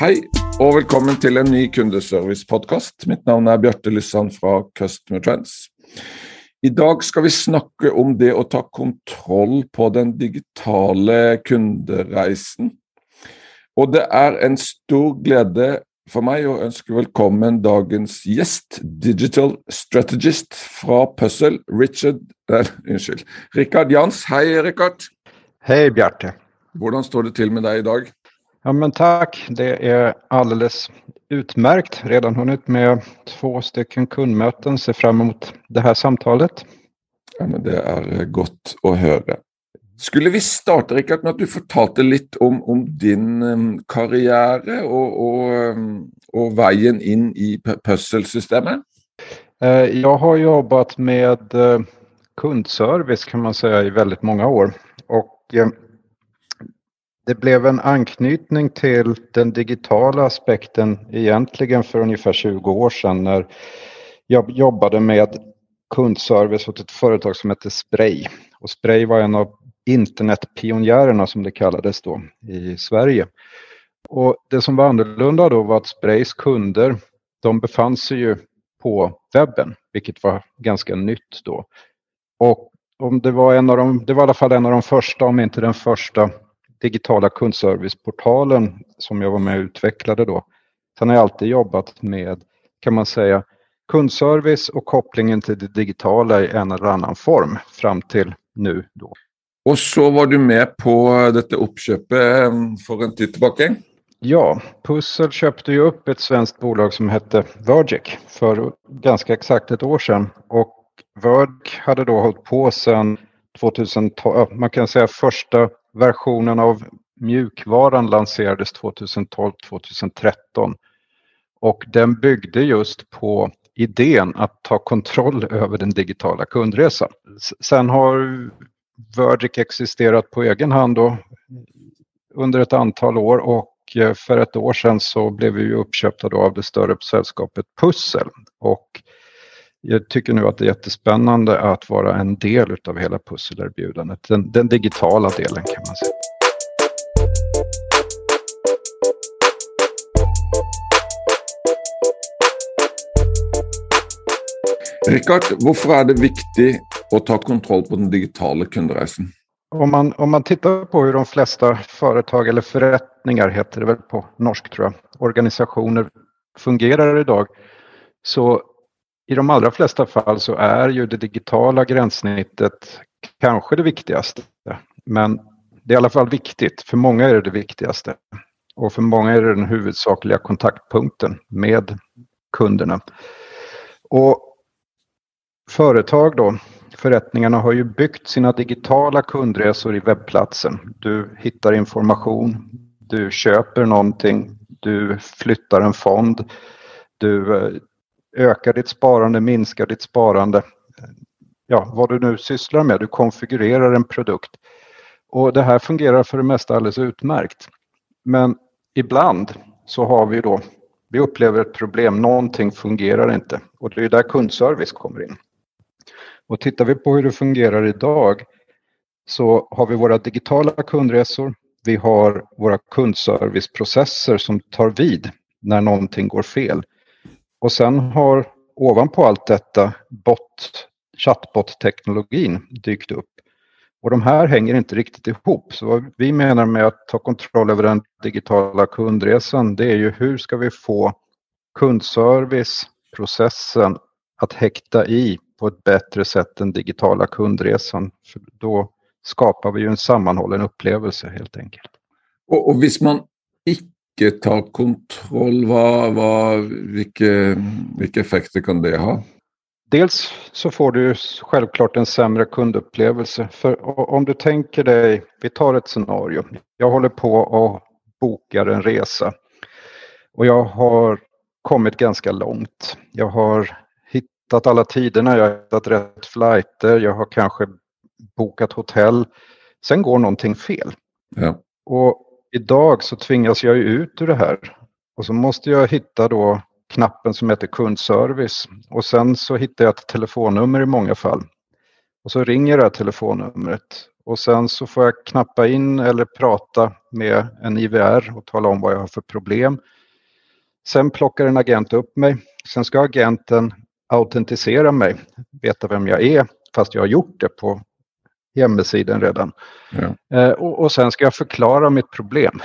Hei og velkommen til en ny kundeservice-podkast. Mitt navn er Bjarte Lysand fra Customer Trends. I dag skal vi snakke om det å ta kontroll på den digitale kundereisen. Og det er en stor glede for meg å ønske velkommen dagens gjest, digital strategist fra Puzzle, Richard eh, Unnskyld. Rikard Jans. Hei, Rikard. Hej Bjarte. Hvordan står det til med deg i dag? Ja men tack, det är alldeles utmärkt. Redan hunnit med två stycken kundmöten, ser fram emot det här samtalet. Ja, men Det er godt å høre. Skulle vi starte Rikard, med at du fortalte litt om, om din um, karriere og, og, um, og, veien inn i puzzle-systemet? Eh, jag har jobbat med eh, kundservice kan man säga i väldigt många år. Och eh, det blev en anknytning till den digitala aspekten egentligen för ungefär 20 år sedan när jag jobbade med kundservice åt ett företag som hette Spray. Och Spray var en av internetpionjärerna som det kallades då i Sverige. Och det som var annorlunda då var att Sprays kunder, de befann sig ju på webben, vilket var ganska nytt då. Och om det var en av de, det var i alla fall en av de första, om inte den första digitala kundserviceportalen som jag var med och utvecklade då. Sen har jag alltid jobbat med, kan man säga, kundservice och kopplingen till det digitala i en eller annan form fram till nu då. Og så var du med på dette oppkjøpet for en tid tilbake? Ja, Pussel köpte ju upp ett svenskt bolag som hette Vergic för ganska exakt ett år sedan. Och Verg hade då hållit på sedan 2012, man kan säga första versionen av mjukvaran lanserades 2012-2013. Och den byggde just på idén att ta kontroll över den digitala kundresan. Sen har Verdic existerat på egen hand då, under ett antal år och eh, för ett år sedan så blev vi uppköpta då av det större sällskapet Pussel. Och jag tycker nu att det är jättespännande att vara en del av hela pusselerbjudandet. Den, den digitala delen kan man säga. Rikard, hvorfor er det viktig å ta kontroll på den digitale kundereisen? Om man, om man tittar på hur de flesta företag eller förrättningar heter det väl på norsk tror jag, organisationer fungerar idag så i de allra flesta fall så är ju det digitala gränssnittet kanske det viktigaste. Men det är i alla fall viktigt. För många är det det viktigaste. Och för många är det den huvudsakliga kontaktpunkten med kunderna. Och företag då, förrättningarna har ju byggt sina digitala kundresor i webbplatsen. Du hittar information, du köper någonting, du flyttar en fond, du eh, ökar ditt sparande, minskar ditt sparande. Ja, vad du nu sysslar med, du konfigurerar en produkt. Och det här fungerar för det mesta alldeles utmärkt. Men ibland så har vi då, vi upplever ett problem, någonting fungerar inte. Och det är där kundservice kommer in. Och tittar vi på hur det fungerar idag så har vi våra digitala kundresor, vi har våra kundserviceprocesser som tar vid när någonting går fel. Och sen har ovanpå allt detta bot, chatbot-teknologin dykt upp. Och de här hänger inte riktigt ihop. Så vad vi menar med att ta kontroll över den digitala kundresan det är ju hur ska vi få kundserviceprocessen att häkta i på ett bättre sätt än digitala kundresan. För då skapar vi ju en sammanhållen upplevelse helt enkelt. Och, och visst man ikke tar kontroll, hva, hva, hvilke, hvilke effekter kan det ha? Dels så får du självklart en sämre kundupplevelse. För om du tänker dig, vi tar ett scenario. Jag håller på och bokar en resa. Och jag har kommit ganska långt. Jag har hittat alla tiderna, jag har hittat rätt flighter, jag har kanske bokat hotell. Sen går någonting fel. Ja. Och idag så tvingas jag ut ur det här. Och så måste jag hitta då knappen som heter kundservice. Och sen så hittar jag ett telefonnummer i många fall. Och så ringer det här telefonnumret. Och sen så får jag knappa in eller prata med en IVR och tala om vad jag har för problem. Sen plockar en agent upp mig. Sen ska agenten autentisera mig, veta vem jag är, fast jag har gjort det på hemsidan redan. Ja. Eh, och, och sen ska jag förklara mitt problem.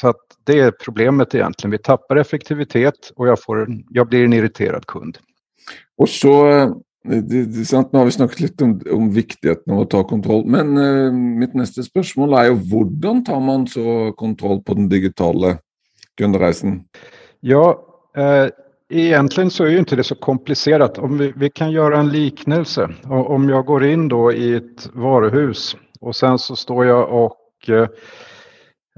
Så att det är problemet egentligen. Vi tappar effektivitet och jag, får, jag blir en irriterad kund. Och så, eh, det, det är sant, Nu har vi snakket lite om, om viktigheten av att ta kontroll. Men uh, mitt nästa spørsmål är ju hur tar man så kontroll på den digitala kundereisen? Ja, eh, egentligen så är ju inte det så komplicerat. Om vi, vi kan göra en liknelse. Om jag går in då i ett varuhus och sen så står jag och eh,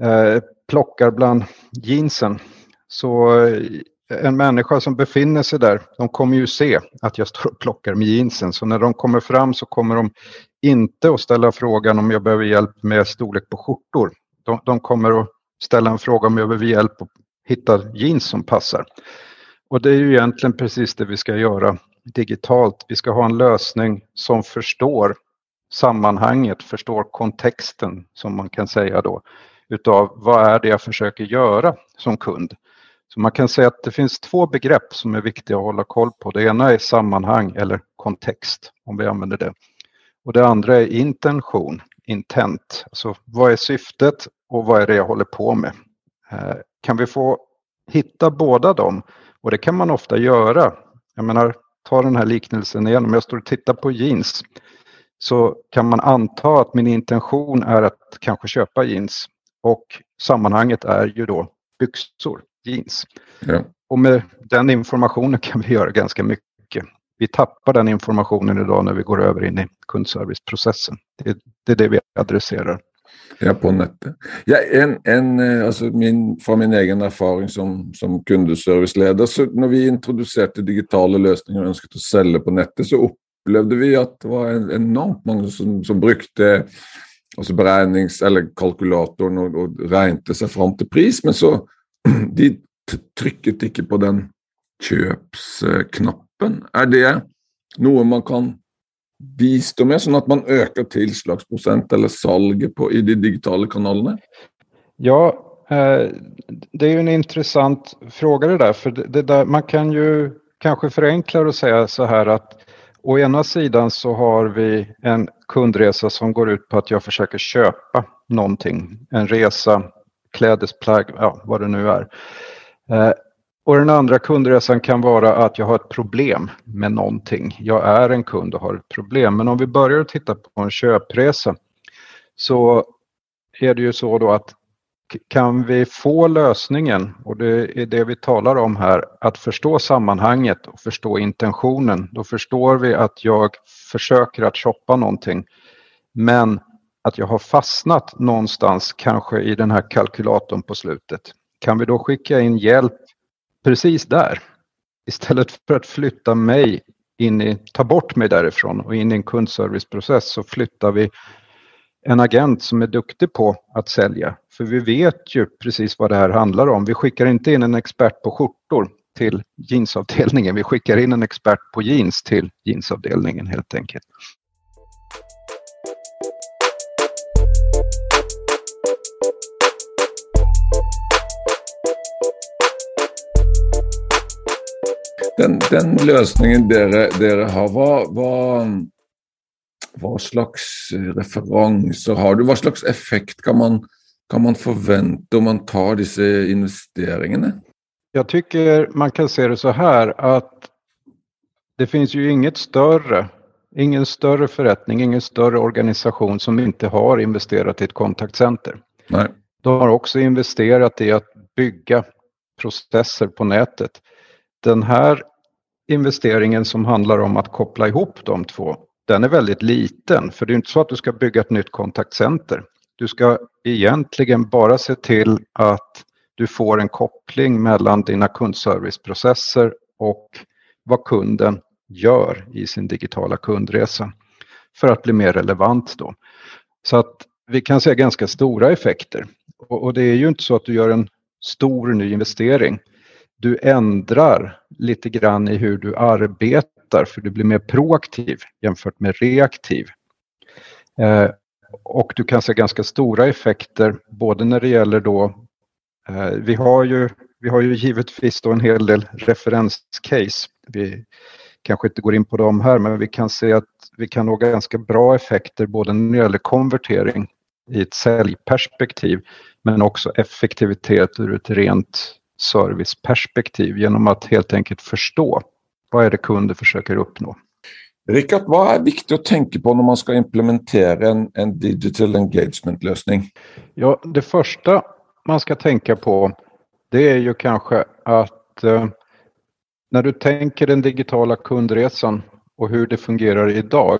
eh plockar bland jeansen. Så eh, en människa som befinner sig där, de kommer ju se att jag står och plockar med jeansen. Så när de kommer fram så kommer de inte att ställa frågan om jag behöver hjälp med storlek på skjortor. De, de kommer att ställa en fråga om jag behöver hjälp att hitta jeans som passar. Och det är ju egentligen precis det vi ska göra digitalt. Vi ska ha en lösning som förstår sammanhanget, förstår kontexten som man kan säga då utav vad är det jag försöker göra som kund. Så man kan säga att det finns två begrepp som är viktiga att hålla koll på. Det ena är sammanhang eller kontext, om vi använder det. Och det andra är intention, intent. Alltså vad är syftet och vad är det jag håller på med? Eh, kan vi få hitta båda dem? Och det kan man ofta göra. Jag menar, ta den här liknelsen igen. Om jag står och tittar på jeans så kan man anta att min intention är att kanske köpa jeans. Och sammanhanget är ju då byxor, jeans. Ja. Och med den informationen kan vi göra ganska mycket. Vi tappar den informationen idag när vi går över in i kundserviceprocessen. Det, det är det vi adresserar. Ja, på nätet. Ja, en, en, altså min, fra min egen erfarenhet som, som kundeserviceleder så när vi introducerade digitala lösningar och önskade å sälja på nätet så upplevde vi att det var enormt många som, som brukte altså beregnings- eller kalkylatorn och, og räknade sig fram till pris, men så de tryckte inte på den kjøpsknappen. Är det något man kan bistå med, sånn att man ökar tillslagsprocent eller salget på, i de digitala kanalerna? Ja, eh, det är ju en intressant fråga det där, för det där, man kan ju kanske förenkla och säga så här att Å ena sidan så har vi en kundresa som går ut på att jag försöker köpa någonting. En resa, klädesplagg, ja, vad det nu är. Eh, och den andra kundresan kan vara att jag har ett problem med någonting. Jag är en kund och har ett problem. Men om vi börjar titta på en köpresa så är det ju så då att kan vi få lösningen, och det är det vi talar om här, att förstå sammanhanget och förstå intentionen, då förstår vi att jag försöker att shoppa någonting, men att jag har fastnat någonstans, kanske i den här kalkylatorn på slutet. Kan vi då skicka in hjälp precis där? Istället för att flytta mig in i, ta bort mig därifrån och in i en kundserviceprocess så flyttar vi en agent som är duktig på att sälja. För vi vet ju precis vad det här handlar om. Vi skickar inte in en expert på skjortor till jeansavdelningen. Vi skickar in en expert på jeans till jeansavdelningen helt enkelt. Den, den lösningen dere, har, vad, vad, vad slags referenser har du? Vad slags effekt kan man, kan man förvänta om man tar dessa investeringarna? Jag tycker man kan se det så här att det finns ju inget större, ingen större förrättning, ingen större organisation som inte har investerat i ett kontaktcenter. Nej. De har också investerat i att bygga processer på nätet. Den här investeringen som handlar om att koppla ihop de två, den är väldigt liten. För det är inte så att du ska bygga ett nytt kontaktcenter. Du ska egentligen bara se till att du får en koppling mellan dina kundserviceprocesser och vad kunden gör i sin digitala kundresa för att bli mer relevant då. Så att vi kan se ganska stora effekter. Och, och det är ju inte så att du gör en stor ny investering. Du ändrar lite grann i hur du arbetar för du blir mer proaktiv jämfört med reaktiv. Eh, och du kan se ganska stora effekter både när det gäller då, eh, vi har ju vi har ju givetvis då en hel del referenscase. Vi kanske inte går in på dem här men vi kan se att vi kan nå ganska bra effekter både när det gäller konvertering i ett säljperspektiv men också effektivitet ur ett rent serviceperspektiv genom att helt enkelt förstå vad är det kunder försöker uppnå. Rickard, vad är viktigt att tänka på när man ska implementera en, en digital engagement-lösning? Ja, det första man ska tänka på det är ju kanske att eh, när du tänker den digitala kundresan och hur det fungerar idag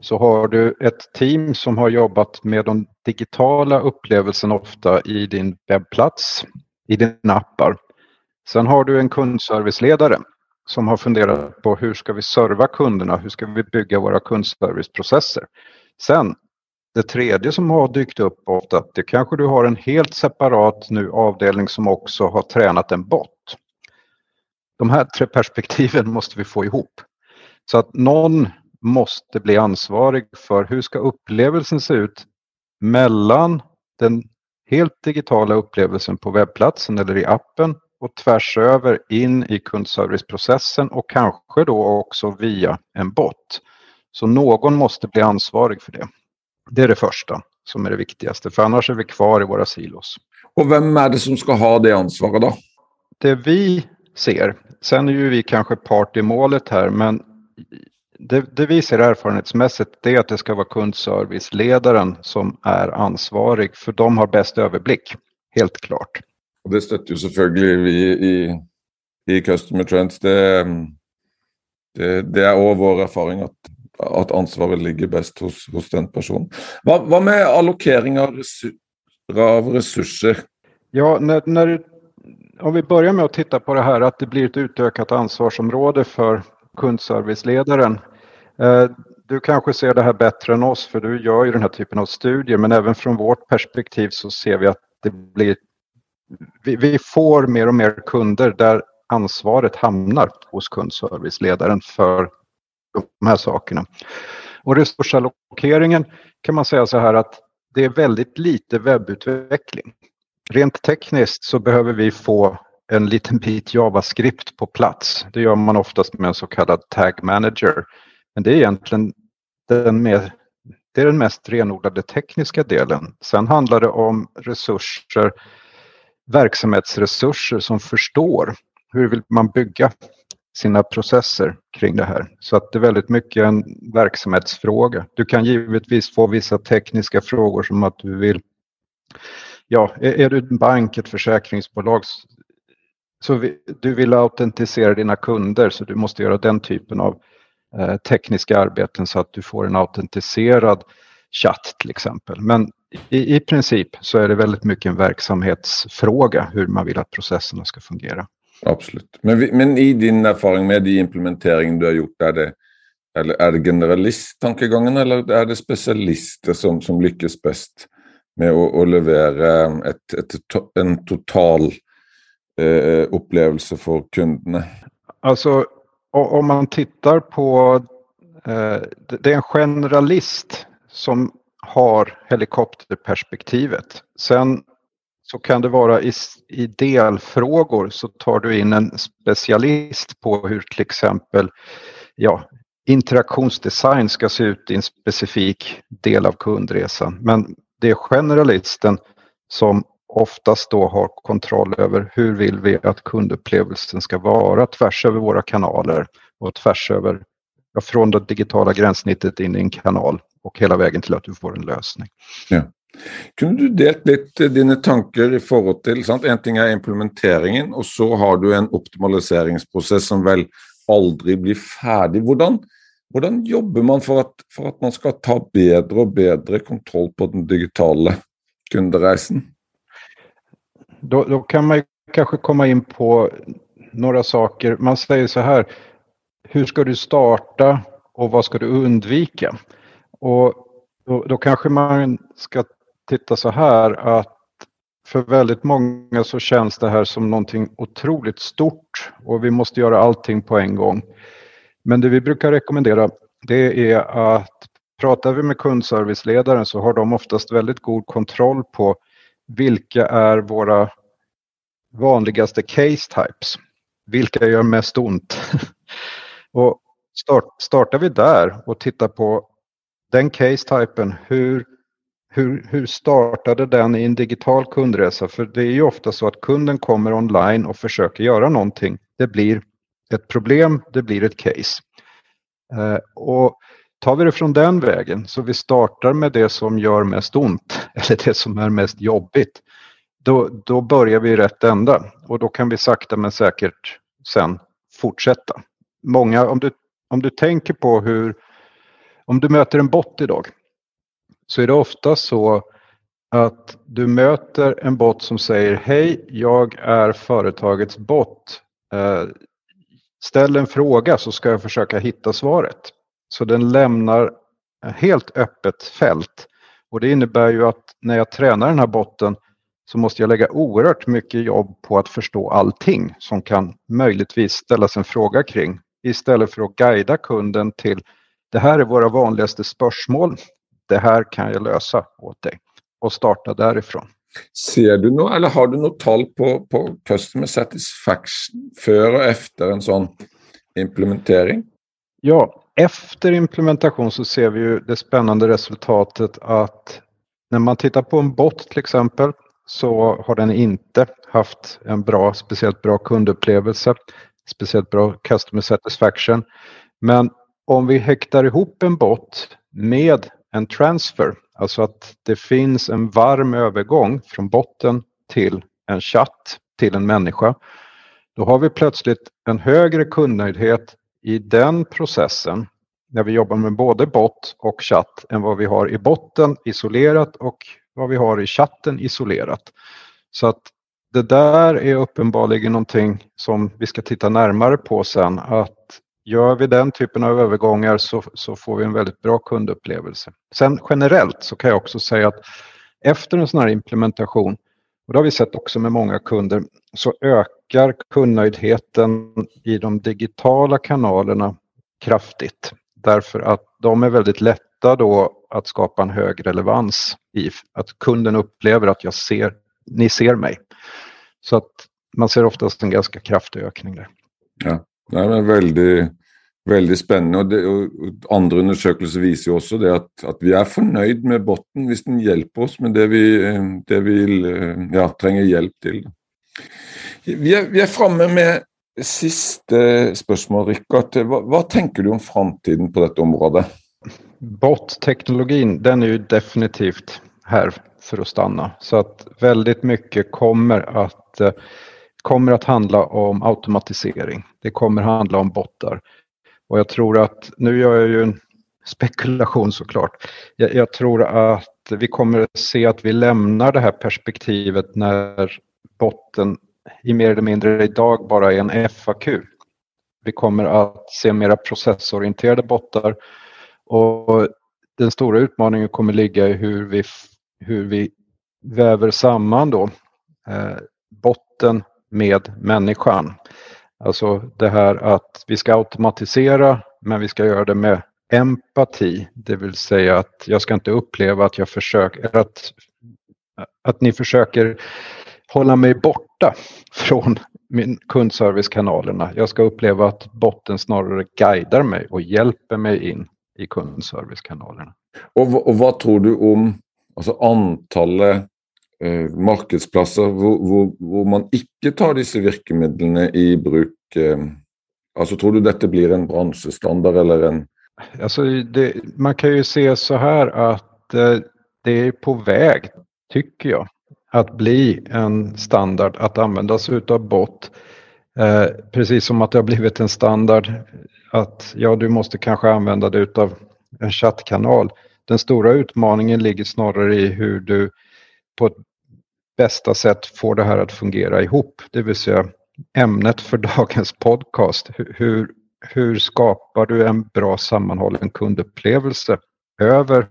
så har du ett team som har jobbat med de digitala upplevelserna ofta i din webbplats, i dina appar. Sen har du en kundserviceledare som har funderat på hur ska vi serva kunderna, hur ska vi bygga våra kundserviceprocesser. Sen det tredje som har dykt upp ofta, det kanske du har en helt separat nu avdelning som också har tränat en bot. De här tre perspektiven måste vi få ihop. Så att någon måste bli ansvarig för hur ska upplevelsen se ut mellan den helt digitala upplevelsen på webbplatsen eller i appen och tvärs över in i kundserviceprocessen och kanske då också via en bot. Så någon måste bli ansvarig för det. Det är det första som är det viktigaste, för annars är vi kvar i våra silos. Och vem är det som ska ha det ansvaret då? Det vi ser, sen är ju vi kanske part i målet här, men det, det vi ser erfarenhetsmässigt det är att det ska vara kundserviceledaren som är ansvarig, för de har bäst överblick, helt klart. Och det stöter ju selvfølgelig vi i, i Customer Trends. Det, det, det är också vår erfaring att att ansvaret ligger bäst hos, hos den personen. Vad, vad med allokering av, resur, av resurser? Ja, när, när, om vi börjar med att titta på det här att det blir ett utökat ansvarsområde för kundserviceledaren. Eh, du kanske ser det här bättre än oss för du gör ju den här typen av studier men även från vårt perspektiv så ser vi att det blir vi, vi får mer och mer kunder där ansvaret hamnar hos kundserviceledaren för de här sakerna. Och resursallokeringen kan man säga så här att det är väldigt lite webbutveckling. Rent tekniskt så behöver vi få en liten bit JavaScript på plats. Det gör man oftast med en så kallad Tag Manager. Men det är egentligen den, mer, det är den mest renodlade tekniska delen. Sen handlar det om resurser, verksamhetsresurser som förstår hur vill man bygga sina processer kring det här. Så att det är väldigt mycket en verksamhetsfråga. Du kan givetvis få vissa tekniska frågor som att du vill, ja, är du en bank, ett försäkringsbolag, så vi, du vill autentisera dina kunder så du måste göra den typen av tekniska arbeten så att du får en autentiserad chatt till exempel. Men i, i princip så är det väldigt mycket en verksamhetsfråga hur man vill att processerna ska fungera. Absolut. Men, men, i din erfaring med de implementeringen du har gjort, är det, eller är det generalisttänkegangen eller är det specialister som, som lyckas bäst med att, att leverera ett, ett, en total eh, upplevelse för kunderna? Alltså, om man tittar på, eh, det är en generalist som har helikopterperspektivet. Sen så kan det vara i, i delfrågor så tar du in en specialist på hur till exempel ja, interaktionsdesign ska se ut i en specifik del av kundresan. Men det är generalisten som oftast då har kontroll över hur vill vi att kundupplevelsen ska vara tvärs över våra kanaler och tvärs över ja, från det digitala gränssnittet in i en kanal och hela vägen till att du får en lösning. Ja. Kunde du delt lite dina tankar i förhållande till, sant? En ting är implementeringen, och så har du en optimaliseringsprocess som väl aldrig blir färdig. Hur hvordan man för att, för att man ska ta bättre och bättre kontroll på den digitala kundreisen? Då, då kan man kanske komma in på några saker. Man säger så här, hur ska du starta och vad ska du undvika? Och då, då kanske man ska titta så här att för väldigt många så känns det här som någonting otroligt stort och vi måste göra allting på en gång. Men det vi brukar rekommendera det är att pratar vi med kundserviceledaren så har de oftast väldigt god kontroll på vilka är våra vanligaste case types. Vilka gör mest ont? och start, startar vi där och tittar på den case-typen, hur, hur, hur startade den i en digital kundresa? För det är ju ofta så att kunden kommer online och försöker göra någonting. Det blir ett problem, det blir ett case. Eh, och tar vi det från den vägen, så vi startar med det som gör mest ont, eller det som är mest jobbigt, då, då börjar vi i rätt ända och då kan vi sakta men säkert sen fortsätta. Många, om du, om du tänker på hur, om du möter en bot idag, så är det ofta så att du möter en bot som säger Hej, jag är företagets bot. Eh, ställ en fråga så ska jag försöka hitta svaret. Så den lämnar helt öppet fält. Och det innebär ju att när jag tränar den här botten så måste jag lägga oerhört mycket jobb på att förstå allting som kan möjligtvis ställas en fråga kring istället för att guida kunden till det här är våra vanligaste spörsmål. Det här kan jag lösa åt dig och starta därifrån. Ser du något, eller har du något tal på, på customer satisfaction före och efter en sån implementering? Ja, efter implementation så ser vi ju det spännande resultatet att när man tittar på en bot till exempel så har den inte haft en bra, speciellt bra kundupplevelse, speciellt bra customer satisfaction. Men om vi häktar ihop en bot med en transfer, alltså att det finns en varm övergång från botten till en chatt till en människa, då har vi plötsligt en högre kundnöjdhet i den processen när vi jobbar med både bot och chatt än vad vi har i botten isolerat och vad vi har i chatten isolerat. Så att det där är uppenbarligen någonting som vi ska titta närmare på sen. Att gör vi den typen av övergångar så, så får vi en väldigt bra kundupplevelse. Sen generellt så kan jag också säga att efter en sån här implementation, och det har vi sett också med många kunder, så ökar kundnöjdheten i de digitala kanalerna kraftigt. Därför att de är väldigt lätta då att skapa en hög relevans i att kunden upplever att jag ser, ni ser mig. Så att man ser oftast en ganska kraftig ökning där. Ja, det är väldigt, väldigt spännande och, det, och andra undersökelser visar ju också det att, att vi är förnöjda med botten om den hjälper oss med det vi, eh, det vi eh, ja, tränger hjälp till. Vi är, vi är framme med sista spörsmål, Rickard. Vad, vad tänker du om framtiden på detta område? Bot-teknologin, den är ju definitivt här för att stanna. Så att väldigt mycket kommer att, eh, kommer att handla om automatisering. Det kommer handla om bottar. Och jag tror att, nu gör jag ju en spekulation såklart. Jag, jag tror att vi kommer att se att vi lämnar det här perspektivet när botten i mer eller mindre idag bara är en FAQ. Vi kommer att se mera processorienterade bottar och den stora utmaningen kommer ligga i hur vi, hur vi väver samman då eh, botten med människan. Alltså det här att vi ska automatisera men vi ska göra det med empati, det vill säga att jag ska inte uppleva att jag försöker att, att ni försöker hålla mig borta från min kundservicekanalerna. Jag ska uppleva att botten snarare guidar mig och hjälper mig in i kundservicekanalerna. Och, och vad tror du om alltså antalet eh, marknadsplatser där man inte tar disse virkemidlene i bruk? Eh, alltså tror du detta blir en branschstandard eller en? Alltså det, man kan ju se så här att eh, det är på väg, tycker jag, att bli en standard att använda sig utav bot. Eh, precis som att det har blivit en standard att ja, du måste kanske använda dig av en chattkanal. Den stora utmaningen ligger snarare i hur du på ett bästa sätt får det här att fungera ihop. Det vill säga ämnet för dagens podcast. Hur, hur skapar du en bra sammanhållen kundupplevelse över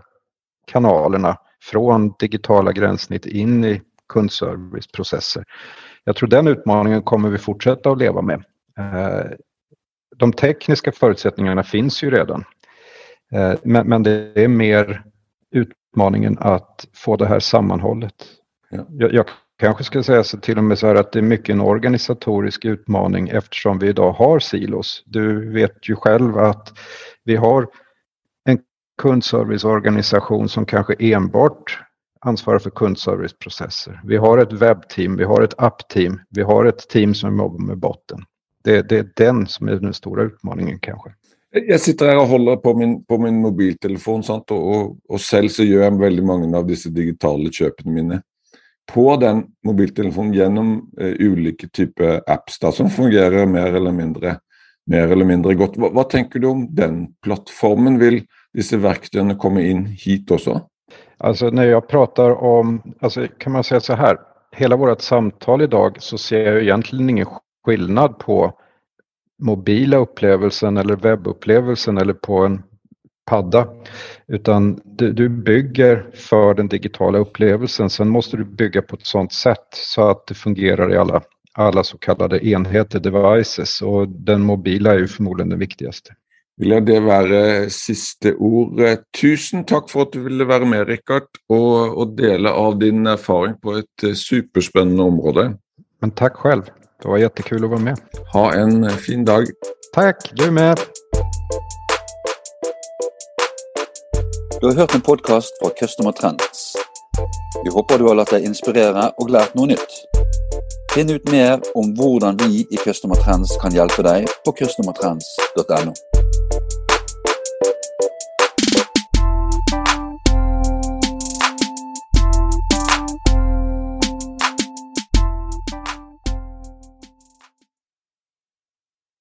kanalerna från digitala gränssnitt in i kundserviceprocesser. Jag tror den utmaningen kommer vi fortsätta att leva med. Eh, de tekniska förutsättningarna finns ju redan. Eh, men det är mer utmaningen att få det här sammanhållet. Ja. Jag, jag kanske ska säga så till och med så här att det är mycket en organisatorisk utmaning eftersom vi idag har silos. Du vet ju själv att vi har en kundserviceorganisation som kanske enbart ansvarar för kundserviceprocesser. Vi har ett webbteam, vi har ett appteam, vi har ett team som jobbar med botten. Det, det är den som är den stora utmaningen kanske. Jag sitter här och håller på min, på min mobiltelefon sant? Och, och, och själv så gör jag väldigt många av dessa digitala köpen mina på den mobiltelefonen genom eh, olika typer apps da, som fungerar mer eller mindre, mer eller mindre gott. Vad, vad tänker du om den plattformen? Vill dessa verktygen komma in hit också? Alltså när jag pratar om, alltså kan man säga så här, hela vårt samtal idag så ser jag egentligen ingen skillnad på mobila upplevelsen eller webbupplevelsen eller på en padda. Utan du, du, bygger för den digitala upplevelsen. Sen måste du bygga på ett sådant sätt så att det fungerar i alla, alla så kallade enheter, devices. Och den mobila är ju förmodligen den viktigaste. Vill det vara sista ord. Tusen tack för att du ville vara med Rickard och, och dela av din erfarenhet på ett eh, superspännande område. Men tack själv. Det var jättekul att vara med. Ha en fin dag. Tack, du med. Du har hørt en podkast fra Customer Trends. Vi håper du har latt deg inspirere og lært noe nytt. Finn ut mer om hvordan vi i Customer Trends kan hjelpe deg på customertrends.no.